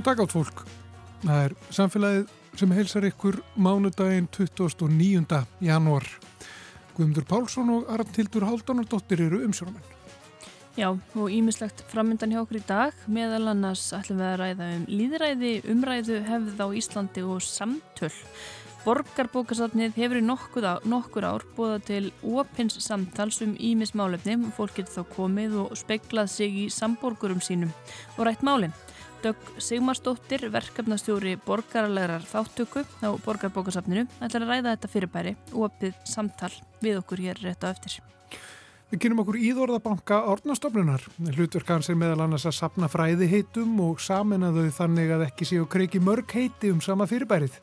Góðan dag átt fólk. Það er samfélagið sem heilsar ykkur mánudaginn 29. janúar. Guðmundur Pálsson og Arntildur Haldunardóttir eru umsjónumenn. Já, og ímislegt framöndan hjá okkur í dag. Meðal annars ætlum við að ræða um líðræði, umræðu, hefð á Íslandi og samtöl. Borgarbókasatnið hefur í nokkur ár, búða til opins samtals um ímis málefni. Fólk getur þá komið og speiklað sig í samborgurum sínum og rætt málinn. Dögg Sigmarsdóttir, verkefnastjóri borgarlegar þáttöku á Borgarbókasafninu, ætlar að ræða þetta fyrirbæri og opið samtal við okkur hér rétt á eftir. Við kynum okkur íðorðabanka árnastofnunar. Hlutverk hans er meðal annars að sapna fræði heitum og samina þau þannig að ekki séu kreiki mörg heiti um sama fyrirbærið.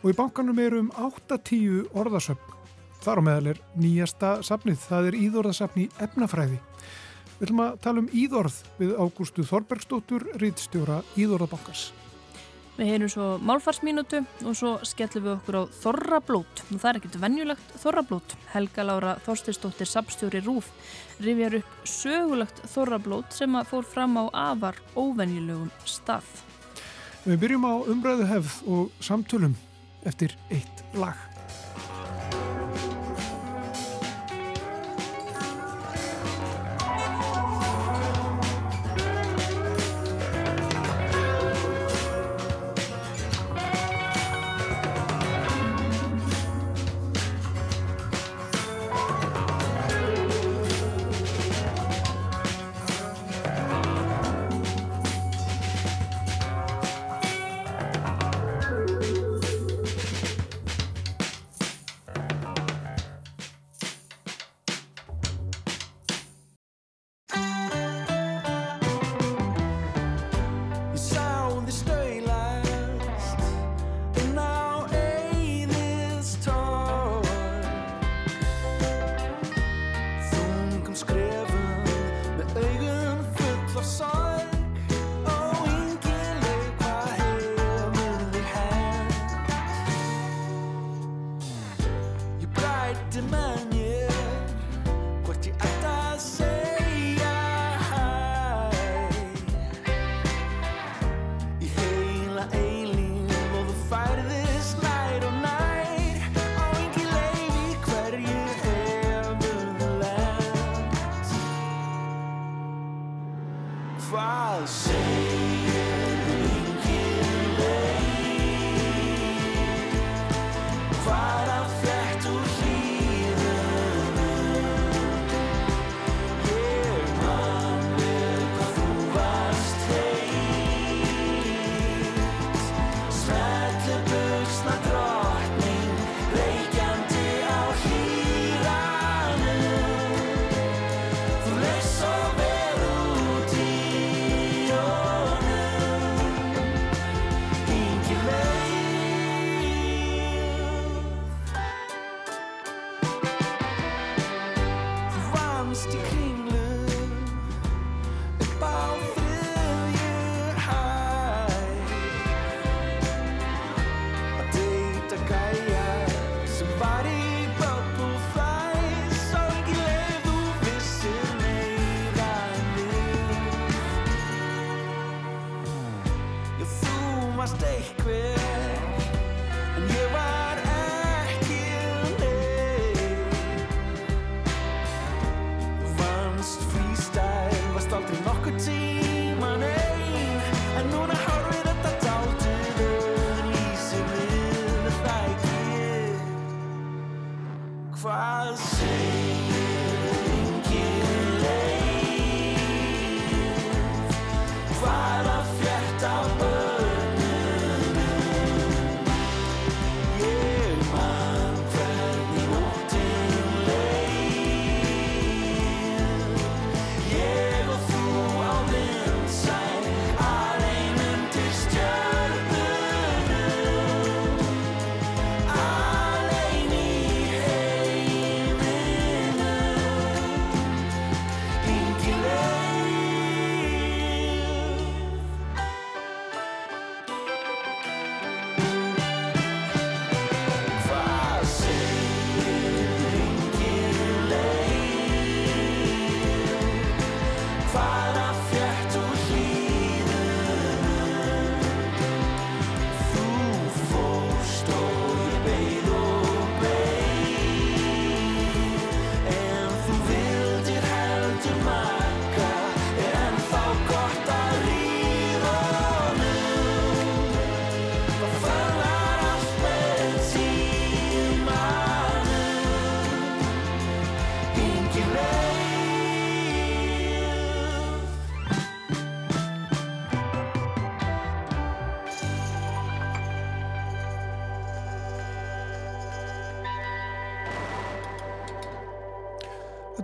Og í bankanum eru um 8-10 orðasöfn. Þar á meðal er nýjasta safnið, það er íðorðasafn í efnafræði. Við ætlum að tala um Íðorð við Ágústu Þorbergsdóttur, rítstjóra Íðorðabankars. Við heyrum svo málfarsmínutu og svo skellum við okkur á Þorrablót. Og það er ekkert venjulegt Þorrablót. Helga Laura Þorstinsdóttir, sapstjóri Rúf, rifjar upp sögulegt Þorrablót sem að fór fram á afar óvenjulegum stað. Við byrjum á umræðu hefð og samtölum eftir eitt lag.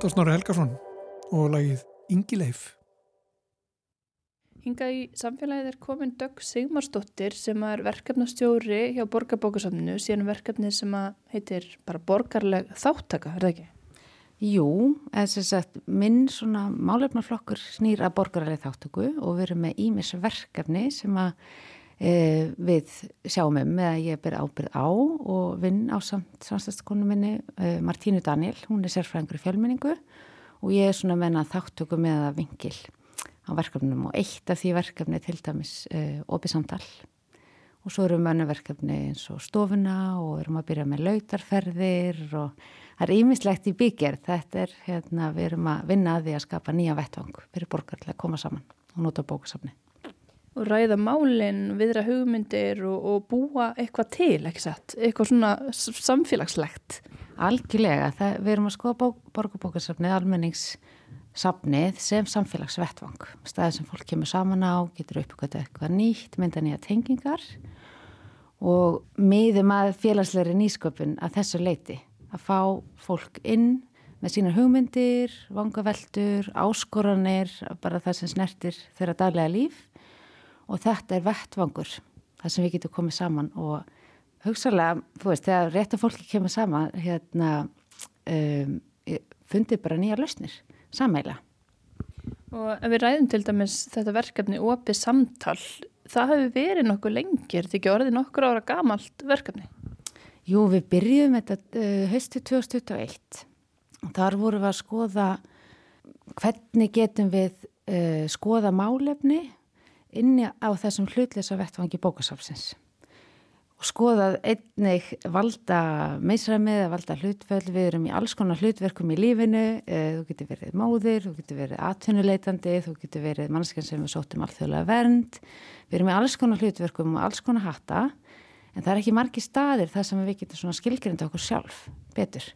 Var Snorri Helgarsson og lagið Ingileif. Hinga í samfélagið er komin Dögg Sigmarsdóttir sem er verkefnastjóri hjá Borgarbókasamninu síðan verkefni sem heitir bara borgarleg þáttaka, er það ekki? Jú, eins og sagt, minn svona málefnarflokkur snýr að borgarleg þáttöku og við erum með ímis verkefni sem að við sjáum um eða ég ber ábyrð á og vinn á samt samstæðskonu minni e, Martínu Daniel, hún er sérfræðingur í fjölminningu og ég er svona menna þáttöku með að vingil á verkefnum og eitt af því verkefni til dæmis e, opið samtal. Og svo erum við önnu verkefni eins og stofuna og erum að byrja með lautarferðir og það er ímislegt í byggjar þetta er, hérna, við erum að vinna að því að skapa nýja vettvang fyrir borgarlega að koma saman og nota bókasafni og ræða málinn, viðra hugmyndir og, og búa eitthvað til? Eitthvað svona samfélagslegt? Algjörlega, það, við erum að skoða borgarbókarsafnið, almenningssafnið sem samfélagsvettvang. Stæði sem fólk kemur saman á, getur uppgötu eitthvað nýtt, mynda nýja tengingar og miðum að félagsleiri nýsköpun að þessu leiti. Að fá fólk inn með sína hugmyndir, vangaveldur, áskoranir, bara það sem snertir þeirra daglega líf og þetta er vettvangur þar sem við getum komið saman. Og hugsalega, þú veist, þegar rétt að fólki kemur saman hérna um, fundir bara nýja lausnir sammeila Og ef við ræðum til dæmis þetta verkefni opið samtal, það hefur verið nokkuð lengir, þetta ekki orðið nokkur ára gamalt verkefni? Jú, við byrjum þetta uh, höstu 2021 þar vorum við að skoða hvernig getum við uh, skoða málefni inni á þessum hlutleysa vettfangi bókasafsins og skoðað einnig valda meisramið valda hlutföll, við erum í alls konar hlutverkum í lífinu, eh, þú getur verið móðir, þú getur verið atvinnuleitandi, þú getur verið mannskjarn sem við sótum alþjóðlega vernd, við erum í alls konar hlutverkum og alls konar hatta, en það er ekki margi staðir þar sem við getum skilgrinda okkur sjálf betur.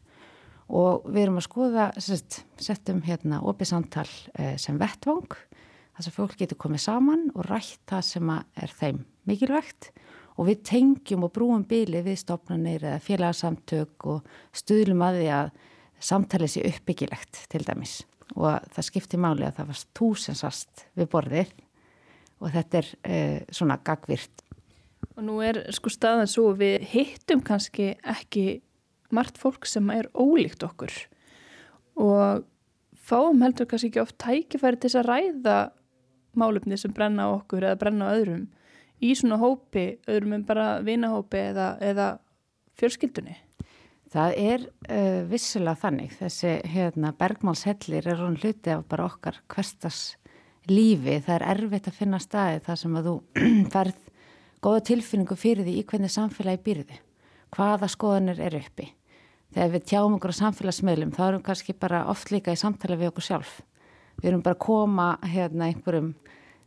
Og við erum að skoða, sett, settum hérna opið samtal eh, sem vettvang, þar sem fólk getur komið saman og rætt það sem er þeim mikilvægt. Og við tengjum og brúum bíli við stopnarnir eða félagsamtök og stuðlum að því að samtalið sé uppbyggilegt til dæmis. Og það skipti máli að það var túsinsast við borðið. Og þetta er eh, svona gagvirt. Og nú er sko staðan svo við hittum kannski ekki margt fólk sem er ólíkt okkur. Og fáum heldur kannski ekki oft tækifæri til að ræða málefni sem brenna okkur eða brenna öðrum í svona hópi, öðrum en bara vinahópi eða, eða fjölskyldunni? Það er uh, vissulega þannig. Þessi hérna, bergmálshellir er hún hluti af bara okkar hverstas lífi. Það er erfitt að finna staði þar sem að þú ferð góða tilfinningu fyrir því í hvernig samfélagi býrði. Hvaða skoðanir er uppi? Þegar við tjáum okkur á samfélagsmiðlum þá erum við kannski bara oft líka í samtala við okkur sjálf. Við erum bara að koma hérna einhverjum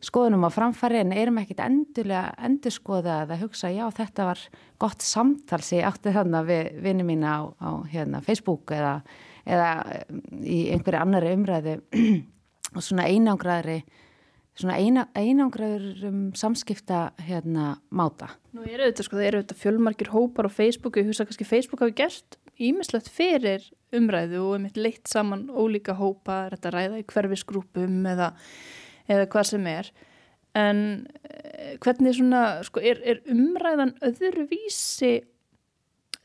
skoðunum á framfæri en erum ekkit endurlega endur skoða að hugsa já þetta var gott samtal sem ég átti þannig við vinni mína á, á hérna, Facebook eða, eða í einhverju annari umræði og svona einangraðri svona eina, einangraður um samskipta hérna máta. Nú eru þetta sko, það eru þetta fjölmarkir hópar á Facebook, ég hugsa kannski Facebook hafi gert ímislegt fyrir umræðu og er mitt leitt saman ólíka hópa, þetta ræða í hverfisgrúpum eða eða hvað sem er. En eh, hvernig svona sko, er, er umræðan öðru vísi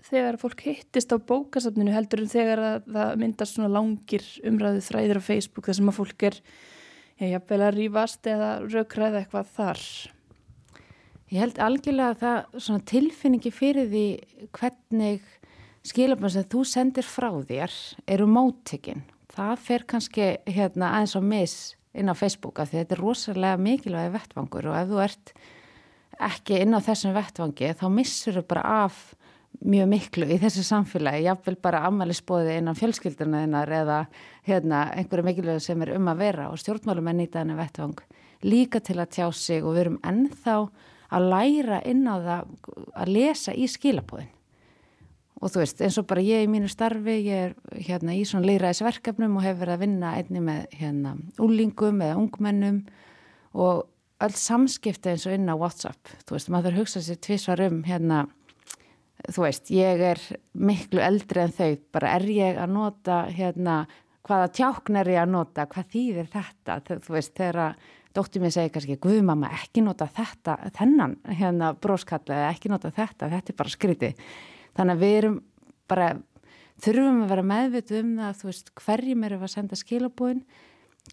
þegar fólk hittist á bókasafninu heldur en þegar það, það myndast svona langir umræðu þræðir á Facebook þar sem að fólk er já, vel að rýfast eða raukræða eitthvað þar? Ég held algjörlega að það svona tilfinningi fyrir því hvernig skilabans að þú sendir frá þér eru móttekinn það fer kannski hérna aðeins á mis inn á Facebook af því þetta er rosalega mikilvægi vettvangur og ef þú ert ekki inn á þessum vettvangi þá missur þau bara af mjög miklu í þessu samfélagi, jáfnvel bara ammælisbóði innan fjölskylduna þinnar eða hérna, einhverju mikilvægi sem er um að vera og stjórnmálum er nýtað henni vettvang líka til að tjá sig og við erum ennþá að læra inn á það að lesa í skilabóðin og þú veist, eins og bara ég í mínu starfi ég er hérna í svona leiraðisverkefnum og hefur verið að vinna einni með hérna úlingum eða ungmennum og öll samskipti eins og inn á WhatsApp, þú veist, maður hugsa sér tvísvar um hérna þú veist, ég er miklu eldri en þau. Bara er ég að nota hérna hvaða tjákn er ég að nota, hvað þýðir þetta, þú veist, þegar dóttir mér segir kannski, guð mamma, ekki nota þetta, þennan, hérna bróskalla, ekki nota þetta, þetta er bara skríti. Þannig að við erum bara, þurfum að vera meðvituð um það, þú veist, hverjum við að senda skilabúin,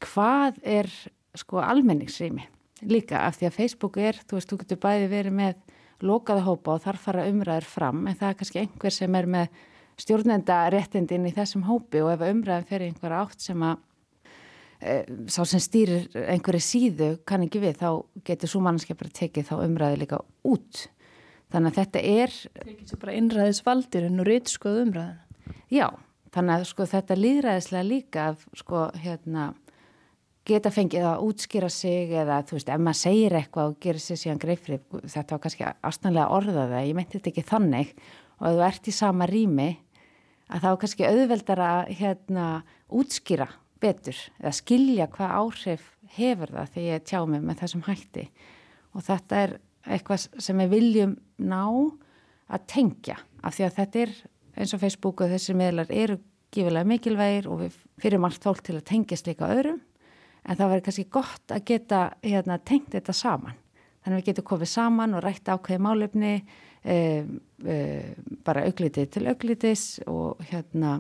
hvað er sko almenningsrými líka, af því að Facebook er, þú veist, þú getur bæði verið með lokaða hópa og þar fara umræður fram, en það er kannski einhver sem er með stjórnenda réttindin í þessum hópi og ef umræðin fer í einhverja átt sem að e, sá sem stýrir einhverju síðu kann ekki við, þá getur svo mannskja bara tekið þá umræði líka út þannig að þetta er Það er ekki svo bara innræðisvaldirinn og reytskoð umræðin Já, þannig að sko þetta líðræðislega líka að sko hérna geta fengið að útskýra sig eða þú veist, ef maður segir eitthvað og gerir sér síðan greifrið, þetta var kannski aðstæðanlega orðaða, ég meinti þetta ekki þannig og ef þú ert í sama rými að þá kannski auðveldar að hérna, útskýra betur eða skilja hvað áhrif hefur það þegar ég tjá mig með þessum hætti. Og þetta er eitthvað sem við viljum ná að tengja af því að þetta er eins og Facebook og þessi meðlar eru gifilega mikilvægir og við fyrir margt fólk til að tengjast líka öðrum en það verður kannski gott að geta hérna, tengt þetta saman. Þannig að við getum komið saman og rætt ákveði málefni e, e, bara auglitið til auglitis og hérna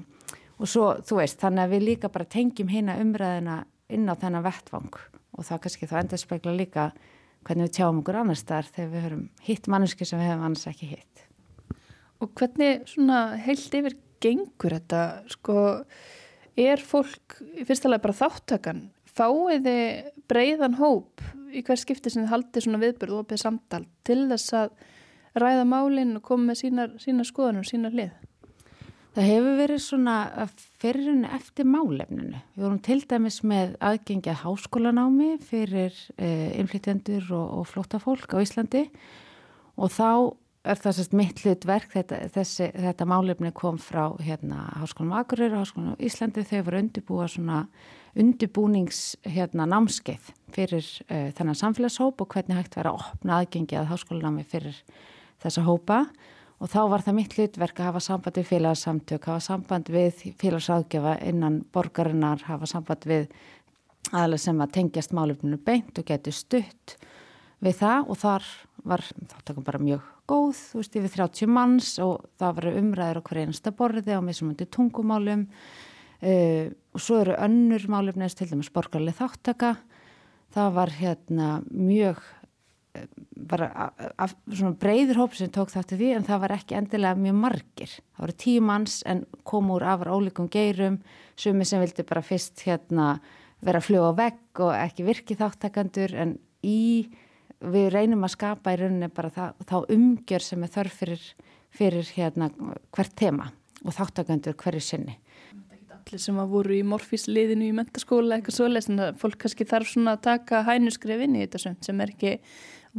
og svo þú veist þannig að við líka bara tengjum hérna umræðina inn á þennan vettvang og það kannski þá endur spekla líka hvernig við tjáum okkur annars þar þegar við höfum hitt manneski sem við hefum annars ekki hitt. Og hvernig svona heilt yfir gengur þetta sko er fólk í fyrstalega bara þáttakan fáiði breyðan hóp í hver skipti sem þið haldið svona viðbörð og opið samtal til þess að ræða málinn og koma með sínar, sínar skoðanur og sínar lið? Það hefur verið svona fyrirunni eftir málefninu. Við vorum til dæmis með aðgengjað háskólanámi fyrir eh, innflytjendur og, og flóta fólk á Íslandi. Og þá er það sérst mitt hlutverk, þetta, þessi, þetta málefni kom frá hérna, Háskólanum Akureyri og Háskólanum Íslandi. Þegar voru undirbúa svona undirbúnings hérna, námskeið fyrir uh, þennan samfélagshóp og hvernig hægt verið að opna aðgengi að háskólanámi fyrir þessa hópa. og þá var það mitt hlutverk að hafa samband við félagsamtök, hafa samband við félagsráðgjafa innan borgarinnar, hafa samband við aðalega sem að tengjast málefninu beint og getur stutt við það. Og þar var þáttakum bara mjög góð, þú veist, yfir 30 manns og það var umræður hverja einasta borði á mismundi tungumálum. Uh, og svo eru önnur málefni til dæmis borgarlega þáttaka það var hérna mjög bara af, svona breyður hóp sem tók þátti því en það var ekki endilega mjög margir. Það voru tíu manns en kom úr afar ólíkum geirum sumi sem vildi bara fyrst hérna vera að fljóa vegg og ekki virki þáttakandur en í við reynum að skapa í rauninni bara það, þá umgjör sem er þörf fyrir, fyrir hérna hvert tema og þáttakandur hverju sinni. Allir sem að voru í morfísliðinu í mentaskóla eitthvað svoleiðs en fólk kannski þarf svona að taka hænuskref inn í þetta sem er ekki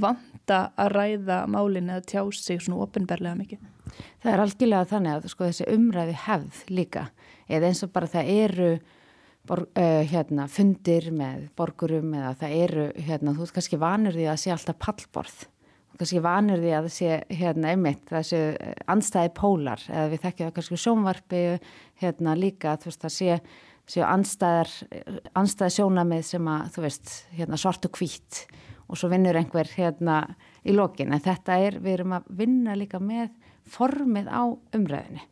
vanta að ræða málinn eða tjá sig svona ofinberlega mikið. Það er algjörlega þannig að sko, þessi umræði hefð líka eða eins og bara það eru bor, uh, hérna, fundir með borgurum eða það eru, hérna, þú veist kannski vanur því að sé alltaf pallborð kannski vanur því að sé hérna einmitt þessu anstæði pólar eða við þekkjum það kannski sjónvarpi hérna líka þú veist það sé, sé anstæðar anstæði sjónamið sem að þú veist hérna svart og hvít og svo vinnur einhver hérna í lokin. En þetta er, við erum að vinna líka með formið á umræðinu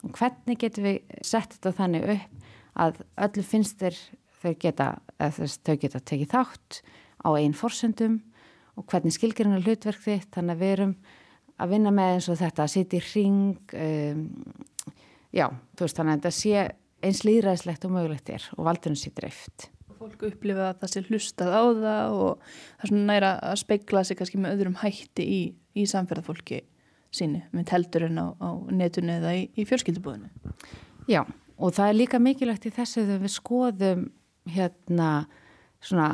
og hvernig getum við sett þetta þannig upp að öllu finnst þér þau geta, þau geta tekið þátt á einn forsöndum og hvernig skilgjörn er hlutverk þitt. Þannig að við erum að vinna með eins og þetta að sitja í ring um, já, þú veist þannig að þetta sé eins líðræðislegt og mögulegt er og valdunum sé dreift fólk upplifa að það sé hlustað á það og það er svona næra að speikla sig kannski með öðrum hætti í, í samferðarfólki síni með heldurinn á, á netunni eða í, í fjörskildubúðinu. Já og það er líka mikilvægt í þessu þegar við skoðum hérna svona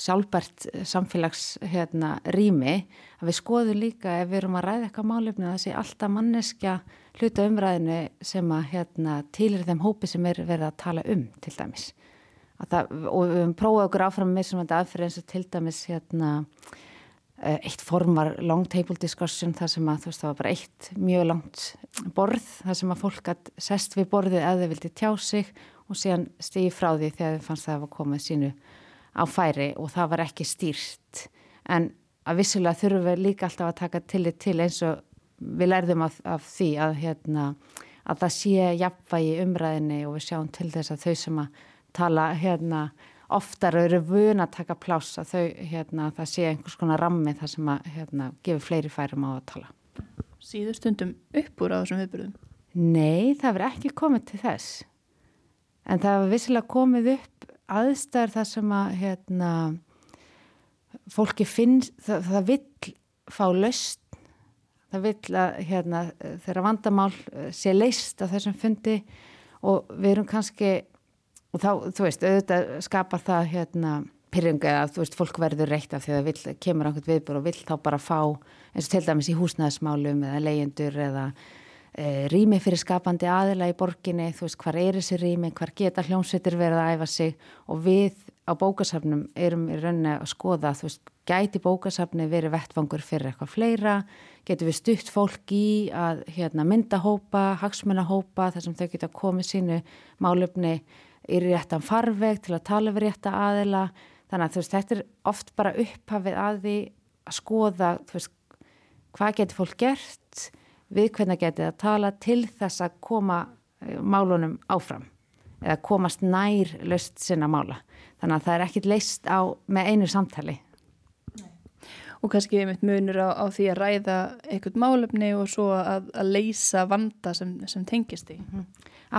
sjálfbært samfélags hérna rými að við skoðum líka ef við erum að ræða eitthvað málefni að það sé alltaf manneskja hluta umræðinu sem að hérna týlir þeim hópi sem er verið að tala um til dæmis það, og við höfum prófað okkur áfram með sem þetta aðferð eins og til dæmis hérna, eh, eitt form var long table discussion þar sem að þú veist það var bara eitt mjög langt borð þar sem að fólk að sest við borðið að þau vildi tjá sig og síðan stigi frá því þegar þið fannst það að koma sínu á færi og það var ekki stýrt. En að vissulega þurfum við líka alltaf að taka tillit til eins og við lærðum af, af því að, hérna, að það sé jafnvægi umræðinni og við sjáum til þess að þau sem að tala hérna, oftar eru vun að taka pláss að þau, hérna, það sé einhvers konar rammi þar sem að hérna, gefur fleiri færum á að tala. Síður stundum upp úr á þessum viðbyrðum? Nei, það verður ekki komið til þess en það hefur vissilega komið upp aðstæður þar sem að hérna, fólki finnst, það, það vill fá löst, það vill að hérna, þeirra vandamál eh, sé leist á þessum fundi og við erum kannski, og þá, þú veist, auðvitað skapar það hérna pyrringu eða þú veist, fólk verður reitt af því að vill, kemur einhvern viðbúr og vill þá bara fá eins og til dæmis í húsnæðismálum eða leyendur eða e, rými fyrir skapandi aðila í borginni, þú veist, hvar er þessi rými, hvar geta hljómsveitir verið að æfa sig? Og við á bókasafnum erum í rauninni að skoða, þú veist, gæti bókasafni verið vettfangur fyrir eitthvað fleira, getur við stutt fólk í að hérna, myndahópa, hagsmunahópa, þar sem þau geta komið sínu málöfni í réttan farveg til að tala við rétta aðila, þannig að þú veist, þetta er oft bara upphafið að því að skoða, veist, hvað getur fólk gert, við hvernig getur það að tala til þess að koma eh, málunum áfram eða komast nær löst sinna mála. Þannig að það er ekkit leist á með einu samtali. Og kannski einmitt munur á, á því að ræða eitthvað málefni og svo að, að leysa vanda sem, sem tengist í. -hmm.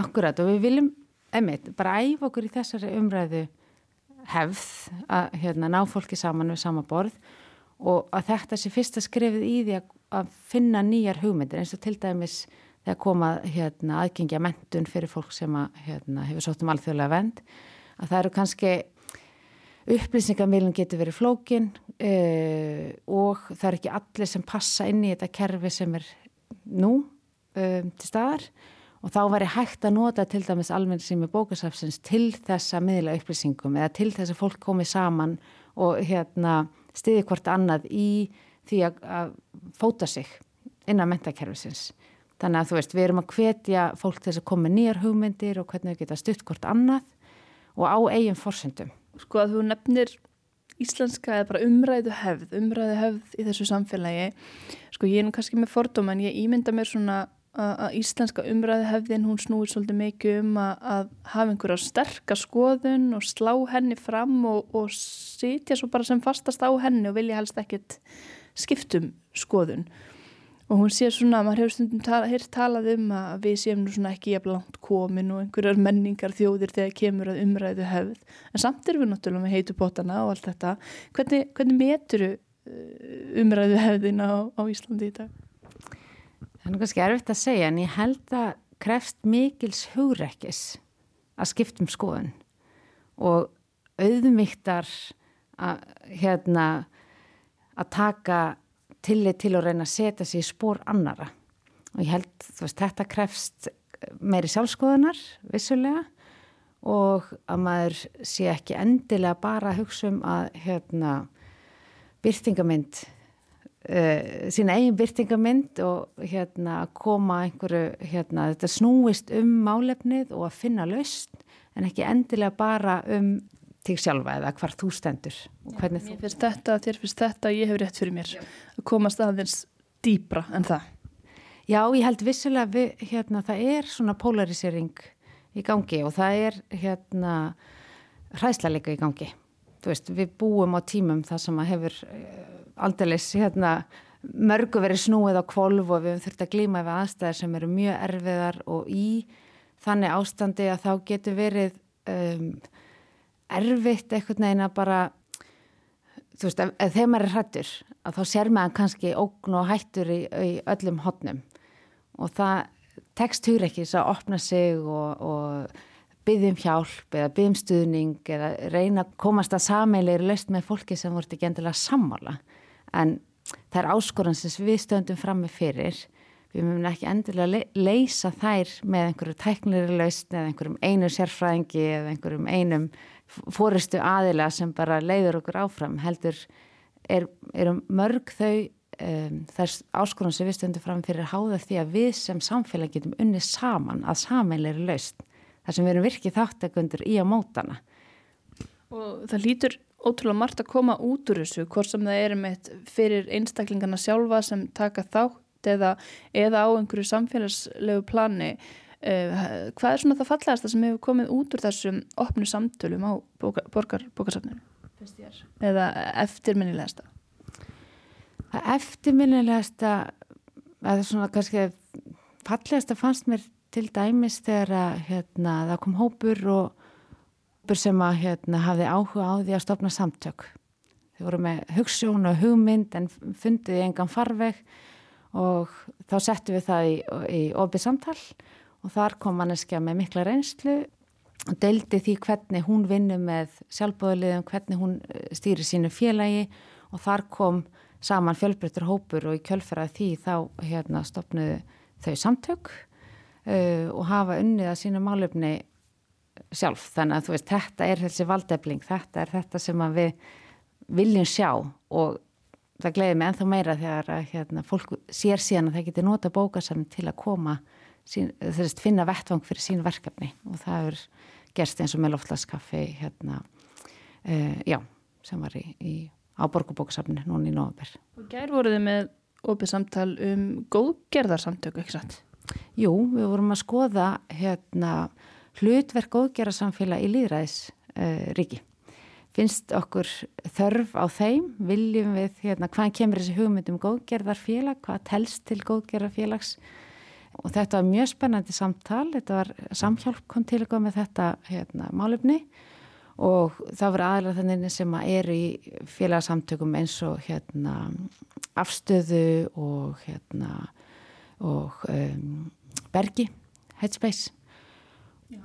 Akkurat og við viljum einmitt bara æfa okkur í þessari umræðu hefð að hérna, ná fólki saman við sama borð og að þetta sé fyrsta skrifið í því að, að finna nýjar hugmyndir eins og til dæmis þegar koma hérna, aðgengja mentun fyrir fólk sem að, hérna, hefur sótt um alþjóðlega vend að það eru kannski upplýsingamilin getur verið flókin uh, og það er ekki allir sem passa inn í þetta kerfi sem er nú um, til staðar og þá væri hægt að nota til dæmis almennt sem er bókasafsins til þess að miðla upplýsingum eða til þess að fólk komi saman og hérna stiði hvort annað í því að, að fóta sig innan mentakerfisins. Þannig að þú veist, við erum að hvetja fólk þess að koma nýjar hugmyndir og hvernig við geta stutt hvort annað og á eigin forsendum sko að þú nefnir íslenska eða bara umræðu hefð, umræðu hefð í þessu samfélagi, sko ég er nú kannski með fordóma en ég ímynda mér svona að íslenska umræðu hefðin hún snúir svolítið mikið um að, að hafa einhverja sterkar skoðun og slá henni fram og, og sitja svo bara sem fastast á henni og vilja helst ekkit skiptum skoðun. Og hún sé svona, maður hefur stundum tala, talað um að við séum nú svona ekki jafn langt komin og einhverjar menningar þjóðir þegar kemur að umræðu hefð en samt erum við náttúrulega með heitu bótana og allt þetta. Hvernig, hvernig meturu uh, umræðu hefðin á, á Íslandi í dag? Það er kannski erfitt að segja en ég held að krefst mikils hugrekkis að skiptum skoðun og auðmygtar að hérna að taka tillit til að reyna að setja sér í spór annara og ég held veist, þetta krefst meiri sjálfskoðunar vissulega og að maður sé ekki endilega bara að hugsa um að hérna byrtingamind uh, sína eigin byrtingamind og hérna að koma einhverju hérna þetta snúist um málefnið og að finna laust en ekki endilega bara um þig sjálfa eða hvar þú stendur og hvernig þú... Mér finnst þetta, þér finnst þetta, ég hef rétt fyrir mér Já. að komast aðeins dýbra en það. Já, ég held vissilega við, hérna, það er svona polarisering í gangi og það er hérna hræslarleika í gangi. Þú veist, við búum á tímum það sem að hefur eh, aldeilis hérna mörgu verið snúið á kvolv og við þurfum að glíma við aðstæðar sem eru mjög erfiðar og í þannig ástandi að þá getur verið um, erfitt eitthvað neina bara þú veist, ef, ef þeim er hrættur að þá sér maður kannski ógn og hættur í, í öllum hotnum og það tekst hugur ekki þess að opna sig og, og byggjum hjálp eða byggjum stuðning eða reyna að komast að sameilegir löst með fólki sem voru ekki endilega sammála en það er áskoran sem við stöndum fram með fyrir. Við mögum ekki endilega leysa þær með einhverju tæknilegri lausn eða einhverjum einu sérfræðingi eða einhverjum einum fóristu aðila sem bara leiður okkur áfram. Heldur er, er mörg þau um, þess áskonum sem við stöndum fram fyrir háða því að við sem samfélag getum unni saman að sameilir laust þar sem við erum virkið þáttakundur í að mótana. Og það lítur ótrúlega margt að koma út úr þessu, hvort sem það er með fyrir einstaklingarna sjálfa sem taka þátt eða, eða á einhverju samfélagslegu plani. Uh, hvað er svona það fallegasta sem hefur komið út úr þessum opnu samtölum á borgarbókarsafninu? Eða eftirminnilegasta? Eftirminnilegasta, eða svona kannski fallegasta fannst mér til dæmis þegar að, hérna, það kom hópur og sem að hérna, hafði áhuga á því að stopna samtök. Þau voru með hugssjón og hugmynd en fundið í engan farveg og þá settum við það í, í ofið samtal og þar kom manneskja með mikla reynslu og deildi því hvernig hún vinnur með sjálfbóðliðum, hvernig hún eh, stýri sínu félagi og þar kom saman fjölbreyttur hópur og í kjölfærað því þá hérna, stopnuðu þau samtök uh, og hafa unnið að sína málefni sjálf. Þannig að þú veist, þetta er þessi valdefling, þetta er þetta sem við viljum sjá og það gleði mig enþá meira þegar að hérna, fólk sér síðan að það getur nota bókasafn til að koma, sín, þess, finna vettvang fyrir sín verkefni og það er gerst eins og með loftlaskaffi hérna, uh, já, sem var í, í, á borgubókasafni núna í nógumver. Og gær voruði með opið samtal um góðgerðarsamtöku, ekki satt? Jú, við vorum að skoða hérna, hlutverk góðgerðarsamfélag í líðræðis uh, ríki. Finnst okkur þörf á þeim, viljum við hérna, hvaðan kemur þessi hugmyndum góðgerðarfélag, hvað telst til góðgerðarfélags? Og þetta var mjög spennandi samtal, þetta var samhjálp kom til að koma með þetta hérna, málefni. Og það voru aðlæða þannig sem að eru í félagsamtökum eins og hérna afstöðu og, hérna, og um, bergi, headspace.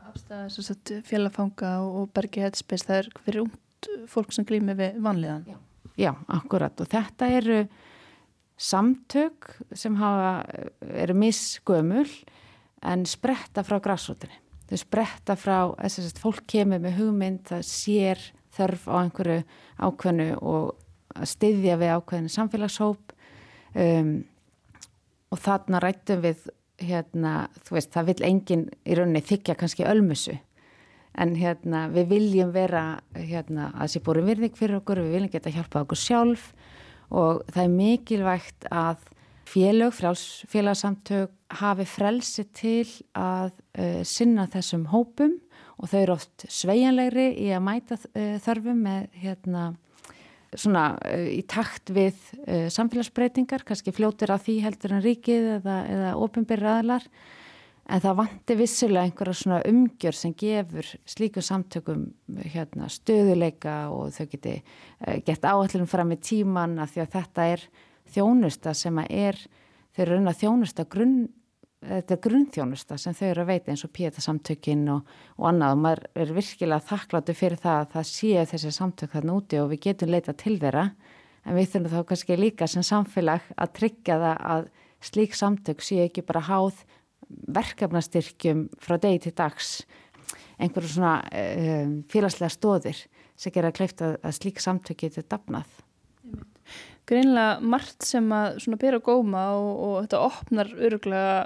Afstæða félagfanga og bergi headspace, það er fyrir umt fólk sem glými við vanliðan. Já. Já, akkurat og þetta eru samtök sem hafa, eru missgömul en spretta frá græsótinni. Þau spretta frá, þess að fólk kemur með hugmynd, það sér þörf á einhverju ákveðnu og að styðja við ákveðinu samfélagshóp um, og þarna rættum við hérna, þú veist, það vil enginn í rauninni þykja kannski ölmusu. En hérna, við viljum vera hérna, að sé búin virðing fyrir okkur við viljum geta hjálpað okkur sjálf og það er mikilvægt að félög, félagsamtök hafi frelsi til að uh, sinna þessum hópum og þau eru oft sveianlegri í að mæta uh, þörfum með hérna svona uh, í takt við uh, samfélagsbreytingar, kannski fljótir að því heldur en ríkið eða, eða ofinbyrri aðlar, en það vanti vissilega einhverja svona umgjör sem gefur slíku samtökum hérna, stöðuleika og þau geti uh, gett áallin fram í tíman af því að þetta er þjónusta sem að er, þau eru raun að þjónusta grunn þetta grunnþjónusta sem þau eru að veita eins og píetasamtökin og, og annað. Og maður er virkilega þakkláttu fyrir það að það sé þessi samtök þarna úti og við getum leita til þeirra. En við þurfum þá kannski líka sem samfélag að tryggja það að slík samtök sé ekki bara háð verkefnastyrkjum frá degi til dags. Einhverju svona um, félagslega stóðir sem kleift að, að slík samtök getur dafnað. Greinlega margt sem að svona byrja góma og, og þetta opnar öruglega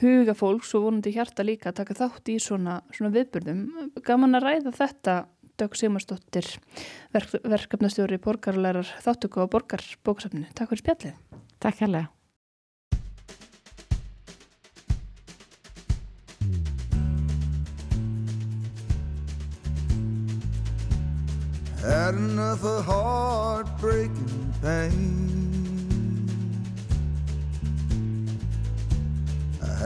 huga fólks og vonandi hjarta líka að taka þátt í svona, svona viðbyrðum. Gaman að ræða þetta Dögg Simarsdóttir, verk, verkefnastjóri borgarlærar þáttöku á borgarbóksafninu. Takk fyrir spjallið. Takk hérlega. Had enough of heartbreaking pain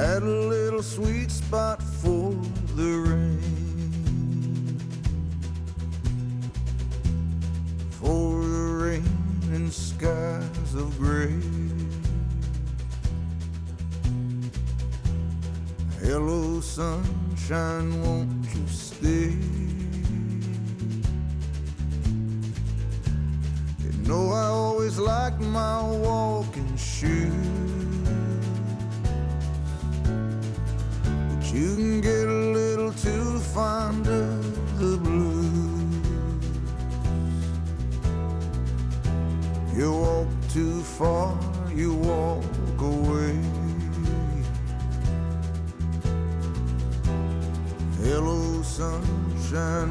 had a little sweet spot for the rain. For the rain and skies of gray. Hello, sunshine, won't you stay? You know I always liked my walking shoes. you can get a little too fond of the blues. You walk too far, you walk away. Hello, sunshine,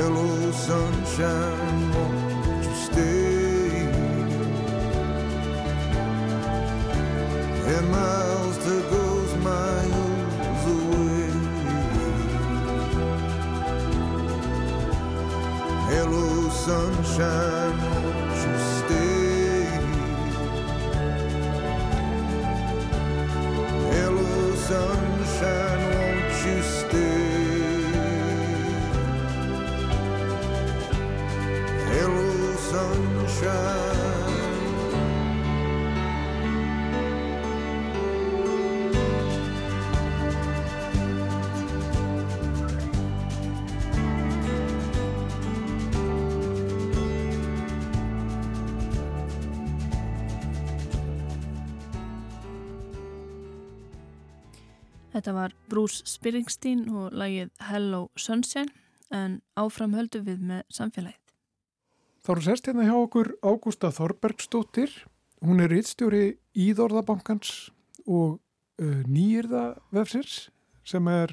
Hello, sunshine, won't you stay? And miles to goes miles away. Hello, sunshine, Þetta var Bruce Springsteen og lagið Hello Sunshine en áfram höldum við með samfélagið. Þá eru sérst hérna hjá okkur Ágústa Þorbergsdóttir. Hún er rittstjóri Íðorðabankans og uh, nýjirða vefsins sem er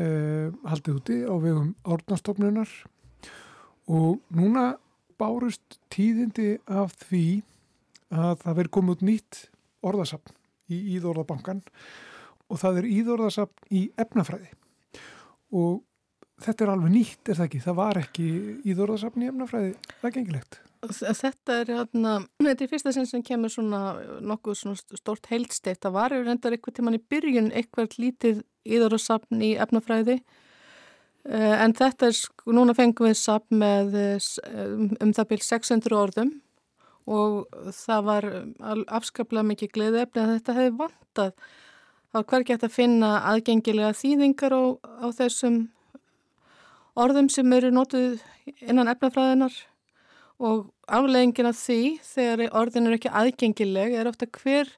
uh, haldið úti á vegum árnastofnunar og núna bárust tíðindi af því að það veri komið út nýtt orðasapn í Íðorðabankan og það er Íðorðasapn í efnafræði og þetta er alveg nýtt, er það ekki? Það var ekki Íðorðasapn í efnafræði, það er gengilegt. Þetta er hérna, þetta er fyrsta sinn sem kemur svona nokkuð svona stort heildsteift. Það var yfir endar eitthvað tíman í byrjun eitthvað lítið íðarasapn í efnafræði en þetta er, núna fengum við sapn með um það byrj 600 orðum og það var afskaplega mikið gleðefni að þetta hefði vantað. Það var hvergi hægt að finna aðgengilega þýðingar á, á þessum orðum sem eru nótuð innan efnafræðinar og afleggingin af því þegar orðin eru ekki aðgengileg er ofta hver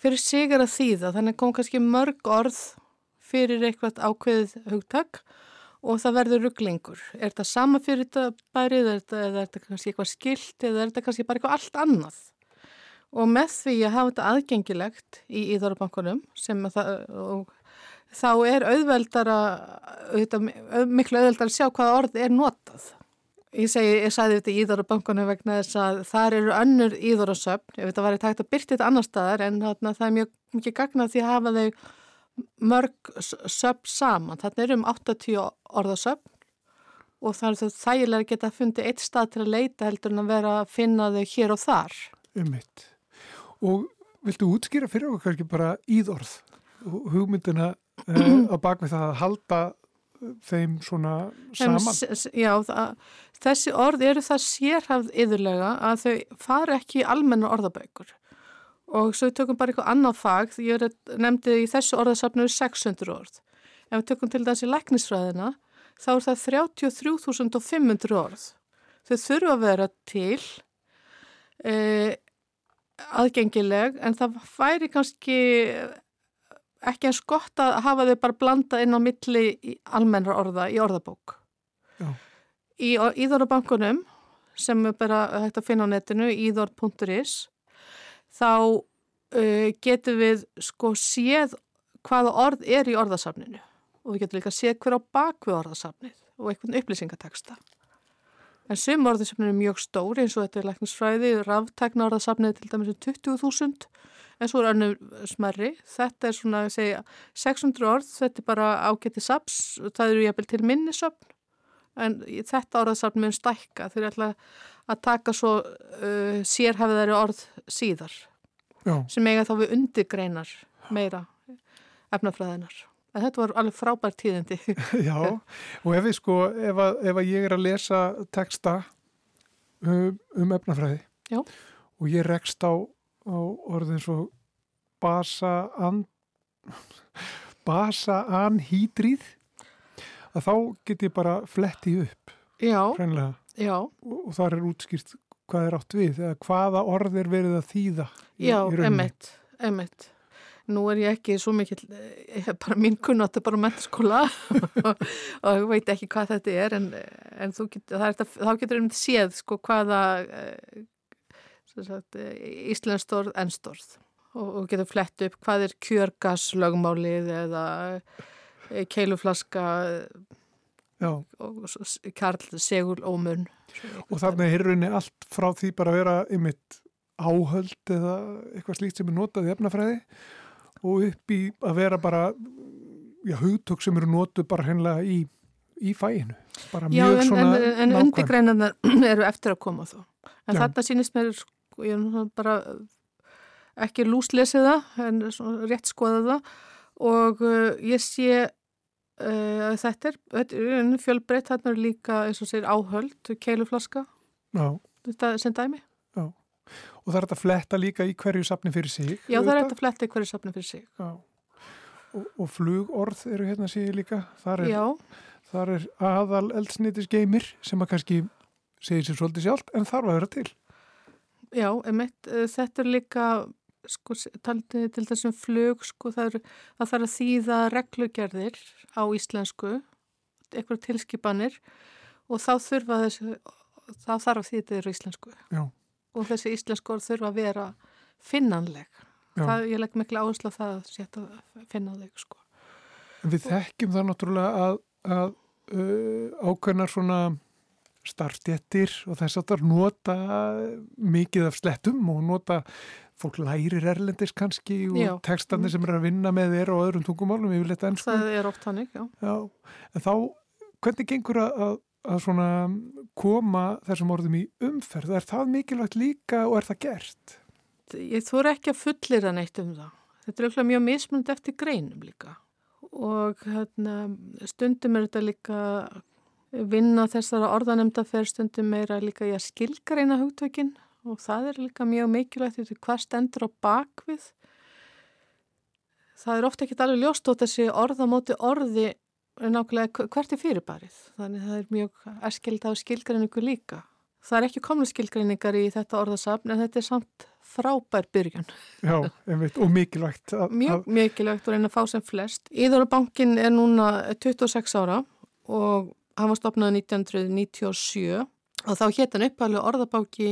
fyrir sigar að þýða þannig kom kannski mörg orð fyrir eitthvað ákveðið hugtak og það verður rugglingur. Er þetta sama fyrir þetta bærið eða er þetta kannski eitthvað skilt eða er þetta kannski bara eitthvað allt annað? Og með því að hafa þetta aðgengilegt í Íðorbankunum sem það, og þá er auðveldara, auðvitað, miklu auðveldara að sjá hvaða orð er notað. Ég segi, ég sagði þetta í Íðorbankunum vegna þess að þar eru önnur Íðorasöfn, ef þetta var eitthvað hægt að byrja þetta annar staðar en þarna, það er mjög mikið gagnað því að hafa þau mörg söfn saman. Þarna eru um 80 orðasöfn og það er þau þægilega að geta fundið eitt stað til að leita heldur en að vera að finna þau hér og þar. Um mitt. Og viltu útskýra fyrir okkur kannski bara íðorð og hugmyndina á bakvið það að halda þeim svona saman? Já, það, þessi orð eru það sérhafð yðurlega að þau fara ekki í almenna orðabækur og svo við tökum bara eitthvað annað fag ég nefndi í þessu orðasafnu 600 orð. Ef við tökum til þessi læknisfræðina þá er það 33.500 orð. Þau þurfa að vera til eh, aðgengileg en það væri kannski ekki eins gott að hafa þau bara blanda inn á milli almennra orða í orðabók. Já. Í Íðorbankunum sem er bara hægt að finna á netinu, íðor.is, þá uh, getum við sko séð hvaða orð er í orðasafninu og við getum líka séð hver á bakvið orðasafnið og einhvern upplýsingateksta. En sum orðasafninu er mjög stóri eins og þetta er læknisfræði, ráftegna orðasafnið til dæmis um 20.000 en svo er önnur smerri. Þetta er svona, segja, 600 orð, þetta er bara ágætti saps, það eru jæfnvel til minnisöfn en þetta orðasafn mun stækka þeir ætla að taka svo uh, sérhæfiðari orð síðar Já. sem eiga þá við undirgreinar meira efnafræðinar. En þetta var alveg frábært tíðindi. Já, og ef ég sko, ef að, ef að ég er að lesa texta um, um efnafræði Já. og ég rekst á, á orðin svo basa an, basa anhýdrið að þá get ég bara fletti upp. Já, já, og, og þar er útskýrt hvað er átt við eða hvaða orð er verið að þýða í, já, í emitt, emitt. Nú er ég ekki svo mikil, ég hef bara minn kunnat bara mentaskóla og ég veit ekki hvað þetta er en, en get, er þetta, þá getur einmitt séð sko hvaða, eh, sagt, íslenskt orð, ennstorð og, og getur flett upp hvað er kjörgaslögmálið eða eh, keiluflaska Já, og karl segul ómun. og þarna er rauninni allt frá því bara að vera ymitt áhöld eða eitthvað slíkt sem er notað í efnafræði og upp í að vera bara já, hugtök sem eru notuð bara hennilega í, í fæinu. Bara Já, mjög en, svona en, en nákvæm. undirgreinarnar eru eftir að koma þó. En Já. þarna sýnist mér, ég er bara ekki lúslesið það, en rétt skoða það og uh, ég sé uh, að þetta er, þetta er fjölbreytt, þarna er líka, eins og segir, áhöld, keiluflaska, Já, þetta sem dæmi. og það er þetta að fletta líka í hverju safni fyrir sig. Já, það er eftir að fletta í hverju safni fyrir sig. Já. Og, og flugorð eru hérna ég líka. Þar er, Já, þar er aðal eldsneitis geimir sem að kannski segir sér svolítið sjálft en þarf að vera til. Já, emitt, uh, þetta er líka, sko, taldi til þessum flug, sko, það, er, það þarf að þýða reglugerðir á íslensku, eitthvað tilskipanir og þá þurfa þessi, þá þarf að þýða þetta á íslensku. Já. Og þessi íslensku orð þurfa að vera finnanleg. Það, ég legg miklu áherslu á það að setja að finna þig, sko. En við þekkjum það náttúrulega að, að uh, ákveðnar svona starfstjettir og þess að það nota mikið af slettum og nota fólk lærir erlendis kannski og Já. textandi sem er að vinna með þér og öðrum tungumálum yfir leta ennsku. Það er oft hannig, já. Já, en þá, hvernig gengur að, að, svona koma þessum orðum í umferð? Er það mikilvægt líka og er það gert? Ég þóra ekki að fullir að neitt um það. Þetta er auðvitað mjög mismunandi eftir greinum líka. Og hérna, stundum er þetta líka vinna þessara orðanemdaferð stundum meira líka í að skilgreina hugtökin og það er líka mjög mikilvægt því hvað stendur á bakvið. Það er ofta ekki alveg ljóst og þessi orða móti orði er nákvæmlega hvert er fyrirbarið. Þannig það er mjög erskild á skilgreiningu líka. Það er ekki komlu skilgreiningar í þetta orðasafn en þetta er samt frábær byrjun. Já, einmitt, og mikilvægt að, Mjög mikilvægt að reyna að fá sem flest. Íðurabankin er núna 26 ára og hann var stopnað 1997 og þá hétt hann upphæflega orðabáki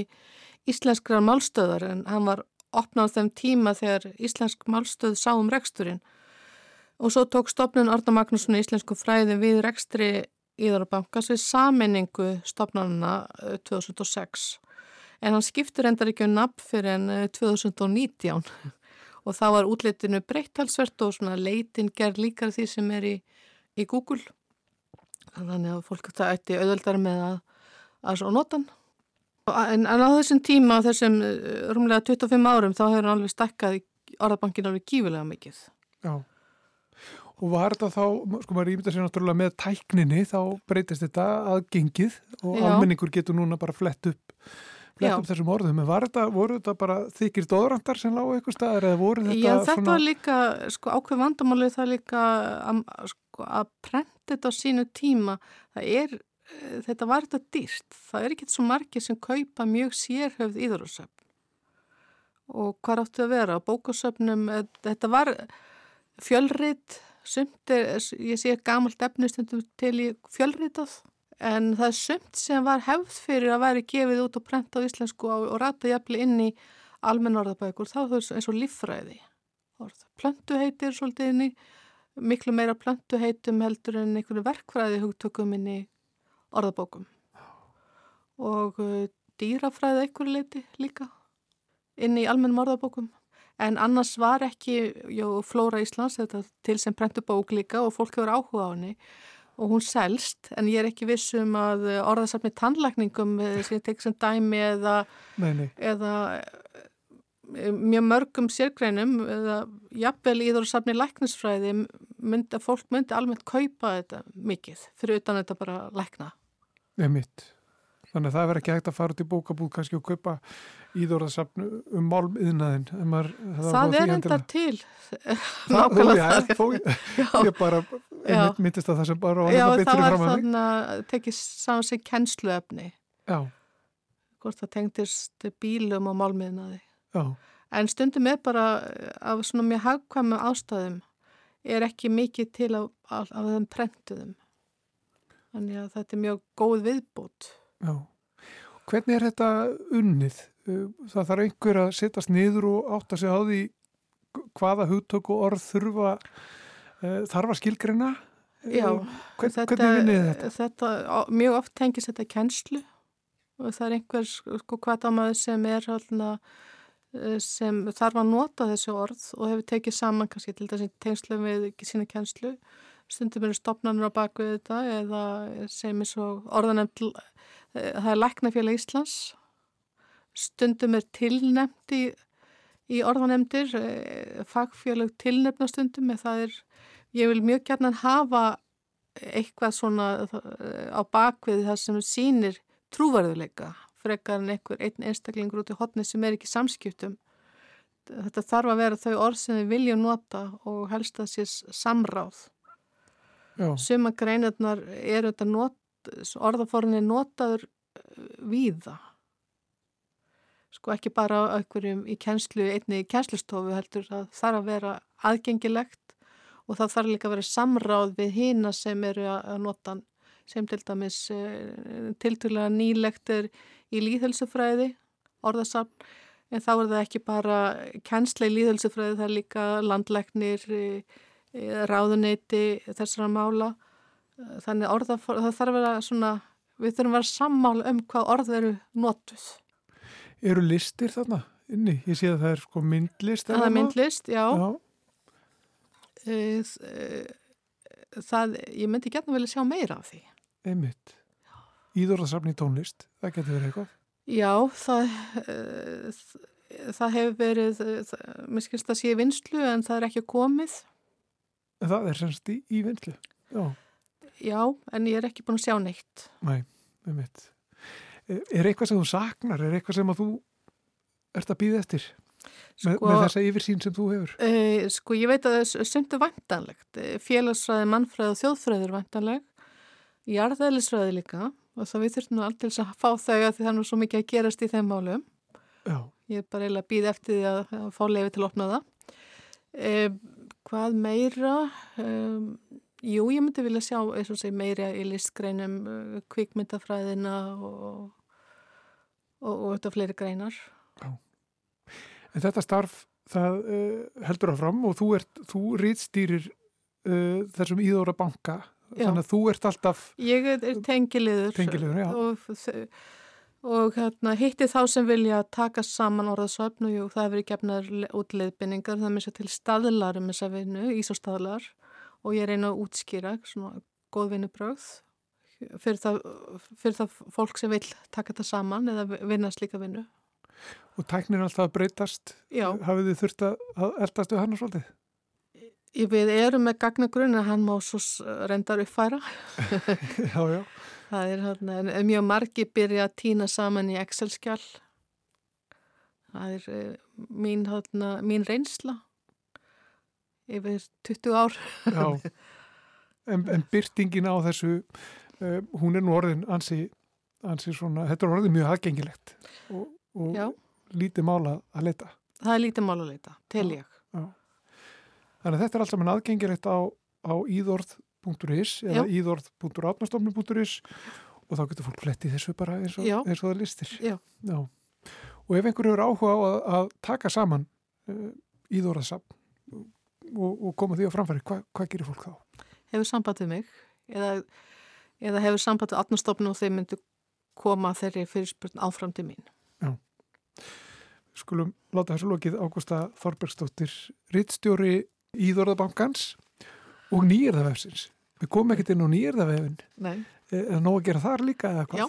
íslenskrar málstöðar en hann var opnað á þeim tíma þegar íslensk málstöð sá um reksturinn. Og svo tók stopnun Orda Magnússon í íslensku fræði við rekstri Íðarabankans við saminningu stopnarna eh, 2006 en hann skiptur endar ekki um nafn fyrir en eh, 2019 og þá var útlitinu breyttalsvert og svona leitin gerð líkar því sem er í, í Google þannig að fólk það ætti auðveldar með að, að svo notan en, en á þessum tíma á þessum eh, rúmlega 25 árum þá hefur hann alveg stakkað orðabankin alveg gífilega mikið Já. Og var þetta þá, sko maður ímynda sér náttúrulega með tækninni, þá breytist þetta aðgengið og Já. almenningur getur núna bara flett upp, flett upp þessum orðum. En var þetta, voru þetta bara þykir dóðrandar sem lágu eitthvað staðar eða voru þetta Já, þetta svona... var líka, sko, ákveð vandamálið það líka að, sko, að prenta þetta á sínu tíma, það er, eh, þetta var þetta dýrt. Það er ekki svo margir sem kaupa mjög sérhöfð íðursöfn. Og hvað áttu að vera? Á bókasöfnum, eh, þetta var fjölrit, sumt er, ég sé gamalt efnistundum til í fjölritað, en það er sumt sem var hefð fyrir að væri gefið út og prenta á íslensku og, og rata jafnli inn í almenn orðabækur, þá er það eins og líffræði. Orð. Plöntuheitir svolítið inn í, miklu meira plöntuheitum heldur en einhverju verkfræði hugtökum inn í orðabókum. Og uh, dýrafræði einhverju leiti líka inn í almennum orðabókum. En annars var ekki, jó, Flóra Íslands, þetta til sem prentubók líka og fólk hefur áhuga á henni og hún selst, en ég er ekki viss um að orðasafni tannlækningum eh, sem ég tek sem dæmi eða Nei, nei, eða mjög mörgum sérgreinum eða jafnvel íður og safni læknisfræði myndi, fólk myndi almennt kaupa þetta mikið fyrir utan þetta bara lækna. einmitt. Þannig að það verður ekki hægt að fara út í bókabúð kannski og kaupa íðorðasafn um málmiðnaðin. Það er enda til Það, nákvæmlega já, það. ég bara Já. myndist að það sem bara var Já, þetta það betur í var fram að mig. þannig að tekið saman sig kennsluefni Já, hvort það tengdist bílum og málmiðnaði. Já, En stundum er bara eh, af svona mjög hagkvæmu ástæðum er ekki mikið til af, af, af þeim prentuðum. Þannig að þetta er mjög góð viðbútt. já. Hvernig er þetta unnið? Uh, Það þarf einhver að setjast niður og átta sig á því hvaða hugtök og orð þurfa uh, þarf að skilgreina? Já, Hvern, hvernig vinnið þetta? þetta á- mjög oft tengis þetta kennslu og það er einhver sko kvartamaður sem er haldna, sem þarf að nota þessi orð og hefur tekið saman kannski til þessi tengslu við sína kennslu. Stundum eru stopnarnir á baku þetta eða sem er svo orðanemt það er Læknafélag Íslands. Stundum er tilnefnt í, í orðanemdir fagfélag tilnefna stundum það er, ég vil mjög gætnan hafa eitthvað svona eh, á bakvið það sem sýnir trúverðuleika frekar en einhver einn einstaklingur út í hotni sem er ekki samskiptum. Þetta þarf að vera þau orð sem við viljum nota og helst að sé samráð. Suma greinarnar eru þetta not, orðaforðin er notaður eh, víða. Sko ekki bara á einhverjum í kennslu, einni í kennslustofu heldur, það þarf að vera aðgengilegt og það þarf líka að vera samráð við hina sem eru að nota hann sem til dæmis uh, tilturlega nýlegt er í líðhelsufræði, orðasafn, en þá er það ekki bara kennsla í líðhelsufræði, það er líka landlegnir, ráðuneyti þessara mála. Eh, Þannig orða, það þarf að vera svona, við þurfum að vera sammála um hvað orð eru notuð. eru listir þarna inni? Ég sé að það er sko myndlist. Það er myndlist, já. Já, Eh, eh, Það, ég myndi gætna vilja sjá meira af því. Einmitt. Íðorðasafni tónlist, það getur verið eitthvað. Já, það, uh, það hefur verið, uh, mér skilst að sé vinslu en það er ekki komið. En það er semst í, í vinslu. Já, Já, en ég er ekki búin að sjá neitt. næ, einmitt. Er eitthvað sem þú saknar? Er eitthvað sem að þú ert að býða eftir? Með, Sko, með þessa yfirsýn sem þú hefur? uh, sko, ég veit að það er sumt væntanlegt. Eh, Félagsfræði, mannfræði og þjóðfræði er væntanleg. Jarðælisfræði líka og það við þurfum nú alltaf að fá þau að því það er nú svo mikið að gerast í þeim málum. Já, Ég er bara eiginlega að býða eftir því að, að fá lefi til að opna það. Eh, hvað meira? Um, jú, ég myndi vilja sjá eins og segi meira í listgreinum, uh, kvikmyndafræðina og, og, og þetta fleiri greinar. en þetta starf, það uh, heldur áfram og þú, þú rítstýrir uh, þessum íðóra banka. Já. Þannig að þú ert alltaf, Ég er, tengiliður, Tengiliður, og, og hérna, hitti þá sem vilja taka saman orðasöfn og jú, það hefur gefnar út leiðbynningar, það er mér sér til staðlar um þessa vinnu, ísóstaðlar og ég reyna að útskýra svona góð vinnubröð fyrir það, fyrir það fólk sem vil taka þetta saman eða vinna slíka vinnu. og tæknir alltaf að breytast. Já, Hafið þið þurft að að eldast við hann og svolítið? Við erum með gagnagrunn en hann má svo reyndar uppfæra. já, já. Það er hérna, en- mjög margi byrja að týna saman í Excel-skjál. Það er uh, mín, hérna, mín reynsla yfir 20 ár. Já, en, en byrtingin á þessu, uh, hún er nú orðin ansi, ansi svona, þetta er orðin mjög aðgengilegt og, og Já, lítið mála að leta. það er lítið mál að leita, tel ég. Já. Þannig að þetta er allt saman aðgengilegt á, á íðorð.is eða Já. íðorð.átnastofnum.is og þá getur fólk flettið þessu bara eins og, Já. eins og það listir. Já. Og ef einhver eru áhuga á að, að taka saman uh, íðorðasafn og, og koma því á framfæri, hva, hvað gerir fólk þá? Hefur samband við mig eða, eða hefur samband við atnastofn og þeir myndu koma þeirri fyrirspurn áfram til mín. skulum láta þessu lokið Ágústa Þorbergsdóttir rittstjóri Íðorðabankans og nýjörðavefsins. Við komum ekkert inn á nýjörðavefin Nei. eða nóg að gera þar líka eða hvað? Já.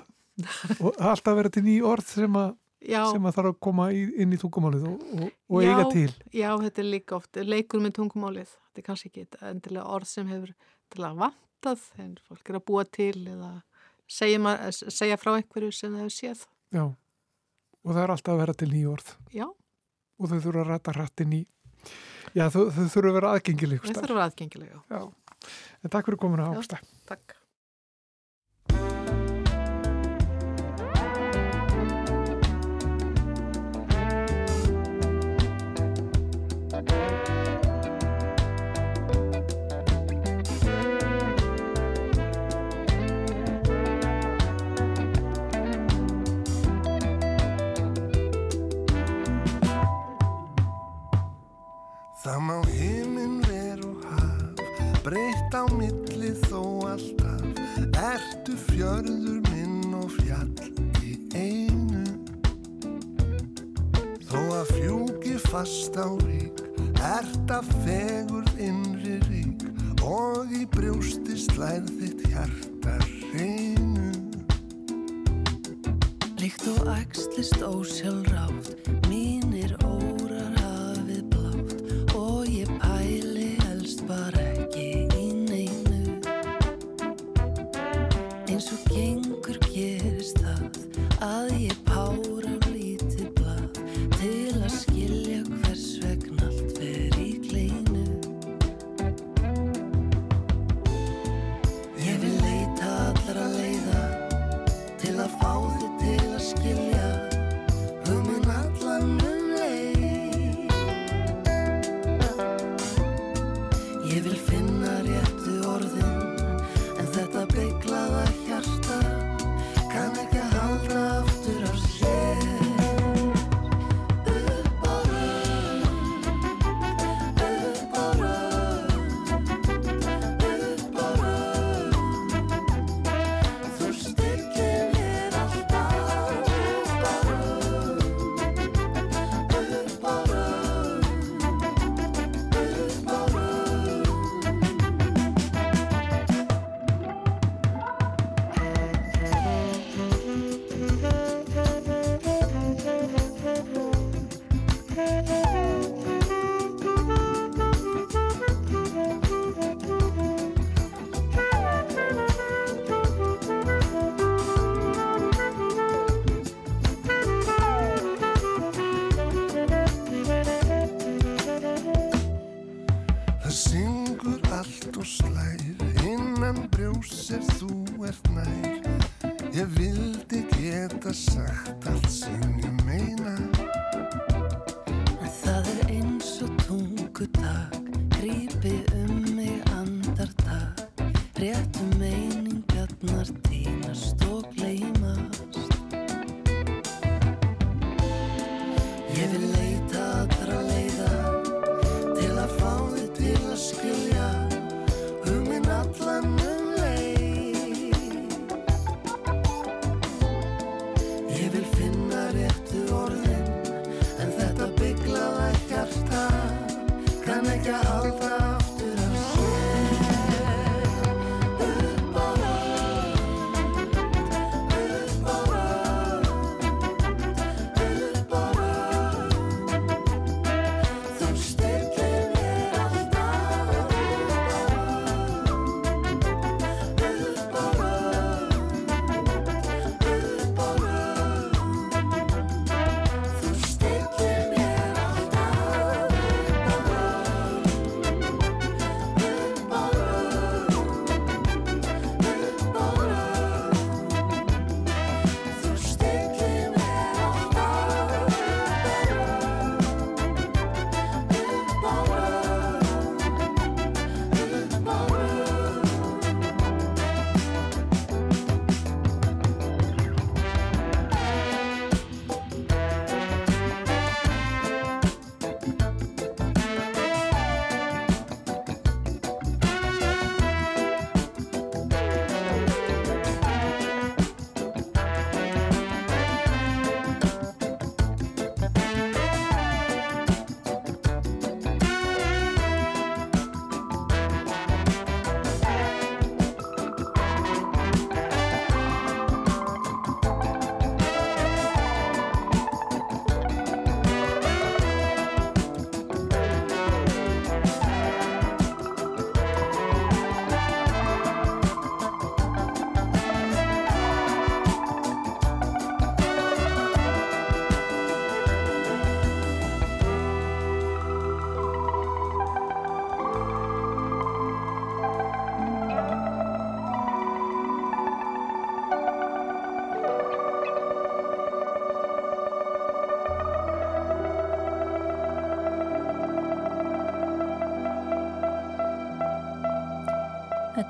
og alltaf vera til ný orð sem að, sem að þarf að koma inn í tungumálið og, og, og Já. eiga til. já, þetta er líka oft leikur með tungumálið. Þetta er kannski ekki endilega orð sem hefur til að vantað en fólk er að búa til eða segja, ma- segja frá einhverju sem það hefur séð. Já. Og það er alltaf að vera til ný orð Já, og þau þurfa að ræta rættin í Já, þau, þau þurfa að vera aðgengileg þetta er aðgengilega. Já. En takk fyrir komuna Ágústa. Takk. Það má heiminn veru haf, breytt á milli þó alltaf, ertu fjörður minn og fjall í einu. Þó að fjúki fast á rík, ert að fegur innri rík og í brjústi slæð þitt hjarta hreinu. Líkt og axlist ósjálfrátt, mínir ó.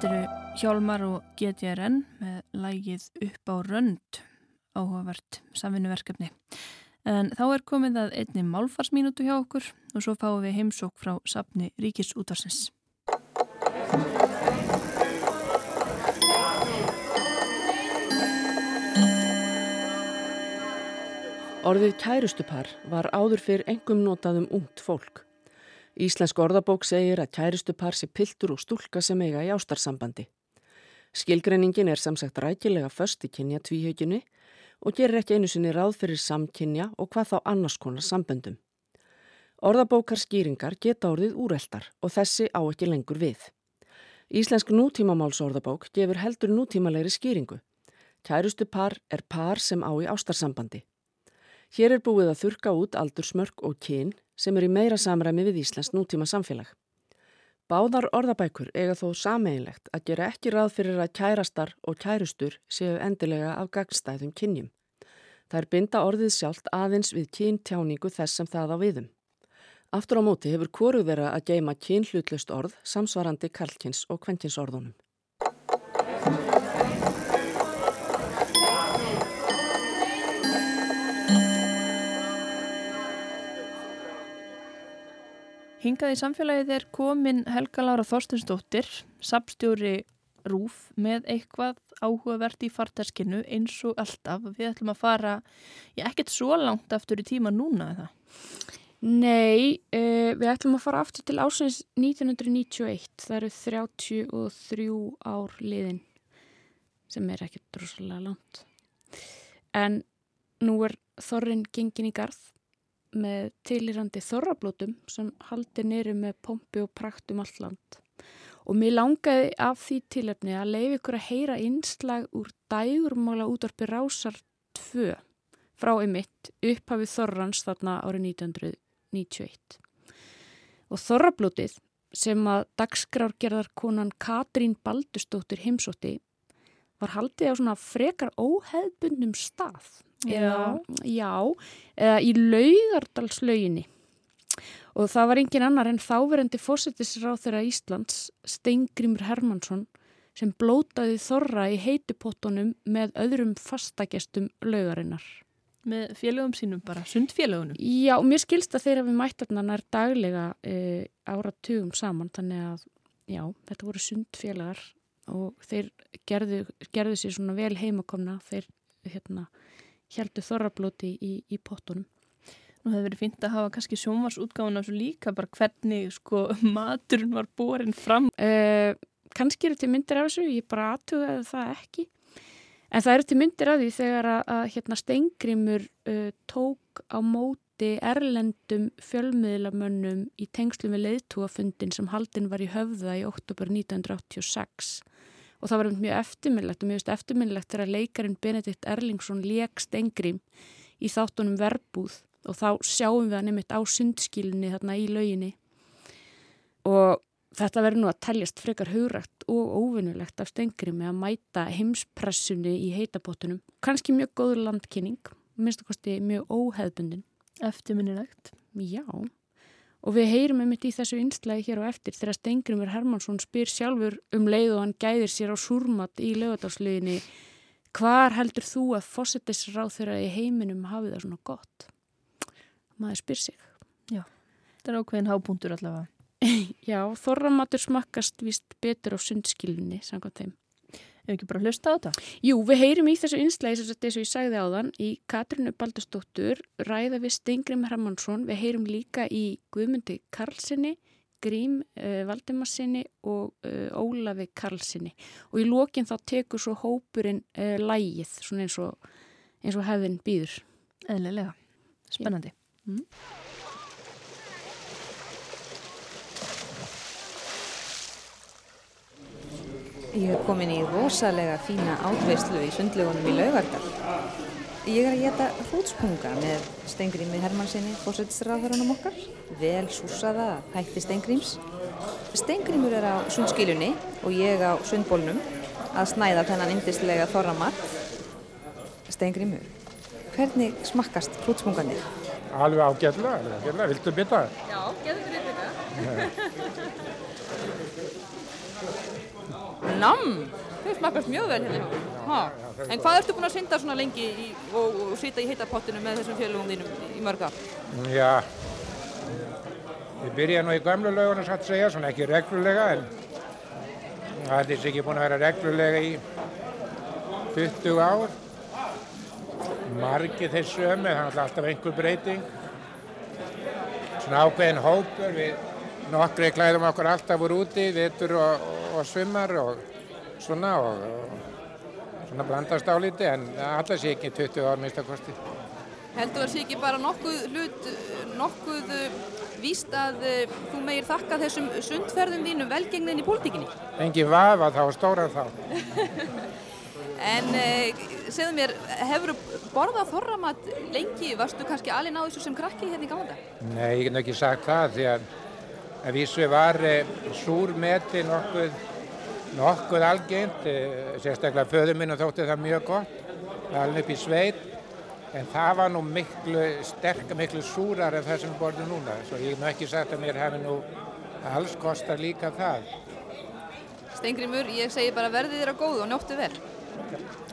Þetta eru Hjálmar og GTRN með lægið upp á rönd áhugavert samfinnuverkefni. En þá er komið að einni málfarsmínútu hjá okkur og svo fáum við heimsók frá sapni Ríkisútarsins. Orðið kærustupar var áður fyrr engum notað um ungt fólk. Íslensk orðabók segir að kærustupar sé piltur og stúlka sem eiga í ástarsambandi. Skilgreiningin er samsagt rækilega först í kynja tvíhauginni og gerir ekki einu sinni ráð fyrir samkynja og hvað þá annars konar samböndum. Orðabókar skýringar geta orðið úreldar og þessi á ekki lengur við. Íslensk nútímamálsorðabók gefur heldur nútímalegri skýringu. Kærustupar er par sem á í ástarsambandi. Hér er búið að þurka út aldursmörk og kyn sem er í meira samræmi við Íslands nútíma samfélag. Báðar orðabækur eiga þó sameinlegt að gera ekki ráð fyrir að kærastar og kærustur séu endilega af gagstæðum kynjum. Það er binda orðið sjálft aðeins við kyntjáningu þess sem það á viðum. Aftur á móti hefur koruð vera að geima kynhlutlust orð samsvarandi kalkins og kventinsorðunum. Hingað í samfélagið er komin Helga Lára Þorstinsdóttir, sapstjóri Rúf með eitthvað áhugavert í farteskinu eins og alltaf. Við ætlum að fara, ég ekkert svo langt aftur í tíma núna eða? Nei, uh, við ætlum að fara aftur til ásins 1991. Það eru 33 ár liðin sem er ekkert drosalega langt. En nú er Þorrin gengin í garð með tilirandi þorrablótum sem haldi nýru með pompi og prakt um allt land. Og mér langaði af því tilefni að leiði ykkur að heyra einslag úr dægurmála útvarpi Rásar 2 frá emitt upphafið Þorrans þarna árið 1991. Og þorrablótið sem að dagskrárgerðarkonan Katrín Baldustóttir heimsótti var haldið á svona frekar óheðbundnum stað eða, já, eða í laugardalslauginni og það var engin annar en þáverendi fósettisráð þeirra Íslands Steingrimur Hermansson sem blótaði þorra í heitupottunum með öðrum fastagestum laugarinnar. Með félögum sínum bara, sundfélagunum? Já, mér skilst að þeirra við mættarnar daglega e, áratugum saman, þannig að já, þetta voru sundfélagar og þeir gerðu, gerðu sér svona vel heimakomna, þeir hérna heldur þorrablóti í, í pottunum. Nú hefur verið fint að hafa kannski sjónvarsútgáðan á svo líka bara hvernig sko maturinn var borin fram. Uh, kannski eru til myndir af þessu, ég bara aðtugaði það ekki. En það eru til myndir af því þegar að, að hérna, Steingrimur uh, tók á móti erlendum fjölmiðlamönnum í tengslum við leiðtúafundin sem haldin var í höfða í oktober 1986 og það var mjög eftirminnlegt og mjög eftirminnlegt þegar leikarin Benedikt Erlingsson leik Stengrím í þáttunum verbúð og þá sjáum við hann einmitt á sundskilni þarna í lauginni og þetta verður nú að teljast frekar hugrægt og óvinnulegt af Stengrím með að mæta heimspressunni í heitabotunum. Kanski mjög góður landkynning, minnst að kosti mjög óheðbundin. Eftirminnilegt. Já. Og við heyrum einmitt í þessu einslægi hér á eftir þegar Stengrimur Hermansson spyr sjálfur um leið og hann gæðir sér á súrmat í lögadalsliðinni hvar heldur þú að fósettisráð þeirra í heiminum hafi það svona gott? Maður spyr sig. Já, þetta er ákveðin hábúndur allavega. Já, þorramatur smakkast vist betur á sundskilunni, samkvæmt þeim. Ef ekki bara hlusta á þetta? Jú, við heyrim í þessu einslægi er svo ég sagði á þann í Katrinu Baldastóttur, ræða við Stengrim Hermansson, við heyrim líka í Guðmundi Karlssoni, Grím uh, Valdimarsinni og uh, Ólafi Karlssoni og í lókinn þá tekur svo hópurinn uh, lægið, svona eins og, eins og hefðin býður. Eðlilega, spennandi. Mm. Ég hef komin í rosalega fína átveislu í sundlegunum í Laugardal. Ég er að geta hrútspunga með Stengrími Hermannsinni, fórsættisraðhörunum okkar. Vel súsaða hætti Stengríms. Stengrímur er á sundskilunni og ég á sundbólnum að snæða þennan indislega þorramat. Stengrímur, hvernig smakkast hrútspunganir? Alveg ágætlega, alveg ágætlega. Viltu bita? Já, getur við bita. Namm, Þau smakast mjög vel hérna. En hvað ertu búin að synda svona lengi í, og, og sita í heitapottinu með þessum fjölugum þínum í mörg ár? Já, ég byrja nú í gamlu lögunum satt að segja, svona ekki reglulega en það er þessi ekki búin að vera reglulega í 20 ár. Margi þeir sömu, það er alltaf einhver breyting. Svona ákveðin hópur, við nokkri klæðum okkur alltaf úr úti, vetur og, og svimar og svona og, og svona blandast á liti en alltaf sé ekki 20 ár minnstakosti. Heldur það sé ekki bara nokkuð hlut, nokkuð uh, víst að uh, þú meir þakka þessum sundferðum þínum velgengnin í pólitíkinni? Engi vafa þá, stóran þá. En uh, segðu mér, hefur borðað þorramat lengi? Varstu kannski alveg náðu þessu sem krakki hérna í gamla dag? Nei, ég nú ekki sagt það því að að vísu var eh, súrmeti nokkuð, nokkuð algengt, eh, sérstaklega föður minn og þótti það mjög gott, alveg upp í sveit, en það var nú miklu sterk, miklu súrar en það sem borðum núna, svo ég nú ekki sagt að mér hefði nú alls kostar líka það. Stengrimur, ég segi bara verðið þér að góðu og njóttu vel.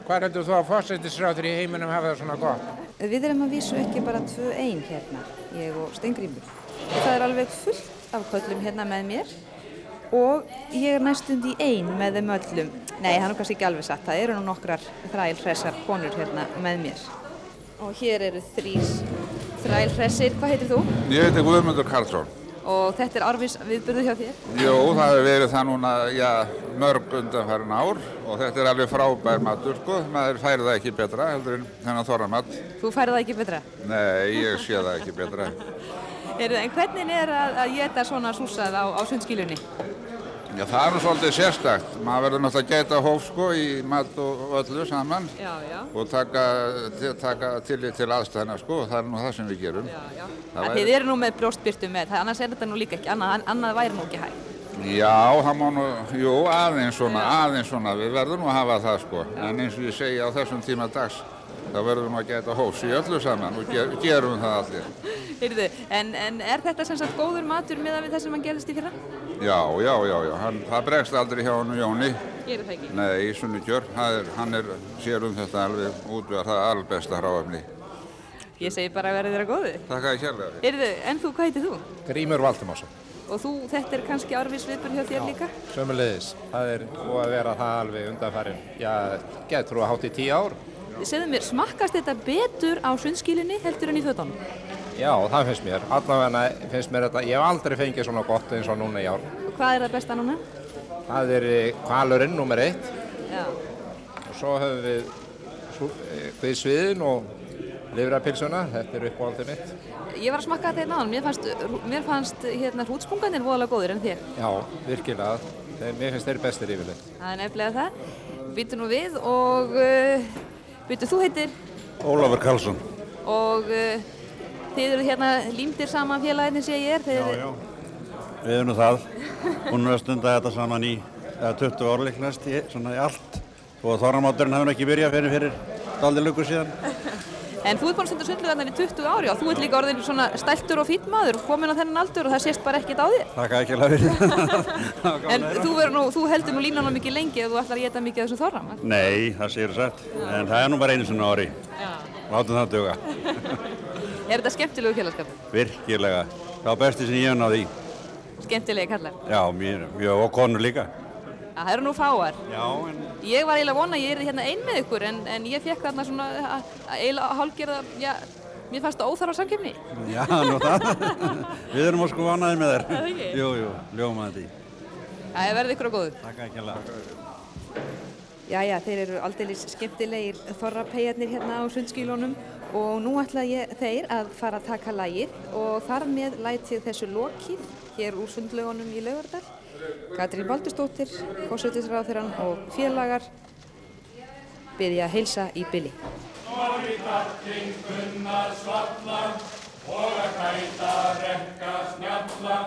Hvað heldur þú að fórsættisrátur í heiminum hafa það svona gott? Við erum að vísu ekki bara tvö einn hérna, ég og Stengrimur. Það er alveg fullt af köllum hérna með mér og ég er næstund í einn með þeim öllum. Nei, það er nú kannski ekki alveg satt, það eru nú nokkrar þrælhressar konur hérna með mér. Og hér eru þrýs þrælhressir, hvað heitir þú? Ég heiti Guðmundur Karlsson. Og þetta er Arvis viðbyrðu hjá þér? Jú, það hefur verið það núna, já, mörg undanfærin ár og þetta er alveg frábær matur, sko. Maður færi það ekki betra heldur en þennan þorramat. Þú færið það ekki betra? Nei, ég sé það ekki betra. Er, en hvernig er að, að geta svona súsað á, á sundskílunni? Já, það er nú svolítið sérstakt. Maður verður náttúrulega að geta hóf, sko, í mat og öllu saman Já, já. og taka, taka tillit til aðstæðina, sko. Það er nú það sem við gerum. Já. Það þið eru nú með brjóstbyrtu með, það, annars er þetta nú líka ekki, annað, annað væri nú ekki hægt. Já, það má nú, jú, aðeins svona, aðeins svona, við verðum nú að hafa það sko, en eins og ég segi á þessum tíma dags, þá verðum við nú að geta hófs í öllu saman og ger, gerum það allir. Heyrðu, en, en er þetta sem sagt góður matur með við það sem hann gerðist í fyrra? Já, já, já, já, hann, það bregst aldrei hjá hann Jóni, Gerir það ekki? nei, er, hann er, sér um þetta alveg útvegar það albesta hráefni. Ég segi bara verið þér að góðu. Takk að ég kærlega. Heyrðu, en þú, hvað heitir þú? Grímur Valdimarsson, Og þú, þetta er kannski árvis viðbur hjá þér líka? sömulegis. Það er búið að vera það alveg undanfærin. Já, getur þú að hátt í tíu ár? Segðu mér, smakkast þetta betur á sundskílunni heldur en í fötunum? Já, það finnst mér. Allavega finnst mér þetta, ég hef aldrei fengið svona gott eins og núna í ár. Og hvað er það besta núna? Það er eh, kvalurinn nummer eitt Já. og svo höfum við kviðsviðin og livrapilsuna, þetta er uppáhaldið mitt. Ég var að smakka þetta hérna áðan, mér fannst, mér fannst hérna hrútspunganir voðalega góðir en þér. Já, virkilega. Þeir, mér finnst þeir bestir yfirleitt. Það er nefnilega það. Býtu nú við og uh, býtu þú heitir Ólafur Karlsson. og uh, þið eru hérna límdir saman félaginni sé ég er. Þið, Já, já. Við erum það. Hún er að stunda þetta saman í eða 20 árleik næst í, svona í allt. Og þorramáturinn hafði ekki byrjað fyrir fyrir daldi lukur síðan. En þú ert búin að stunda sundlugarnar í 20 ári og þú ert líka orðin svona stæltur og fýtt maður, komin á þennan aldur og það sést bara ekkert á þér. Takk ekki alveg fyrir. En þú, nú, þú heldur nú línan á mikið lengi ef þú ætlar að geta mikið af þessum þorram. Nei, það séur sætt. En það er nú bara einu sinna ári. Látum það duga. Er þetta skemmtilegu félagskap? Virkilega. Það var besti sem ég hef náði í. Skemmtilegi kallar. Já, mér, mjög og konur líka. Já, það eru nú fáar. Já, en... Ég var eiginlega að vona að ég er hérna ein með ykkur en, en ég fekk þarna svona eiginlega hálfgerða, já, mér fannst það óþarfa samkefni. Já, nú það. Við erum ósku vanaði með þér. Er það ekki? Jú, jú, ljóma þetta í. Já, ég verði ykkur á góðu. Takk og nú ætla ég þeir að fara að taka lægir og þar með lætið þessu lokið hér úr sundlögunum í Laugardal. Katrín Baldurstóttir, fórsættisráðurann og félagar byrja að heilsa í byli. Orri katting kunnar svalla og að kæta rekka snjalla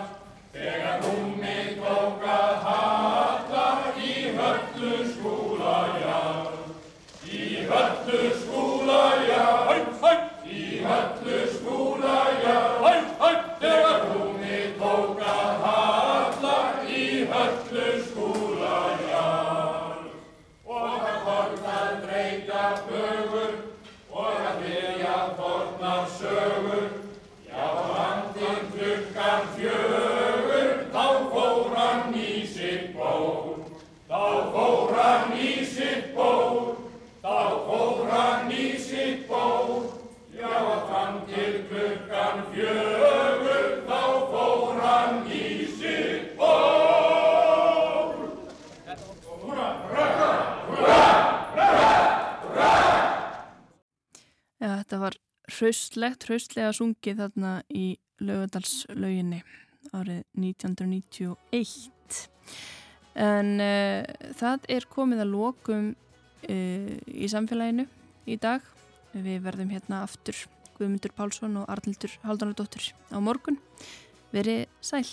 þegar húmi tók að halla í höllu skúla já Í höllu skúla, já, hætt, hætt, í höllu skúla, já, hætt, hætt, þegar húnni tók að halla, í höllu skúla, já, og að horta dreita bög. Hraustlegt, hraustlega sungið þarna í laugadalslauginni árið 1991. En uh, það er komið að lokum uh, í samfélaginu í dag. Við verðum hérna aftur Guðmundur Pálsson og Arnildur Haldunardóttur á morgun. Verið sæl.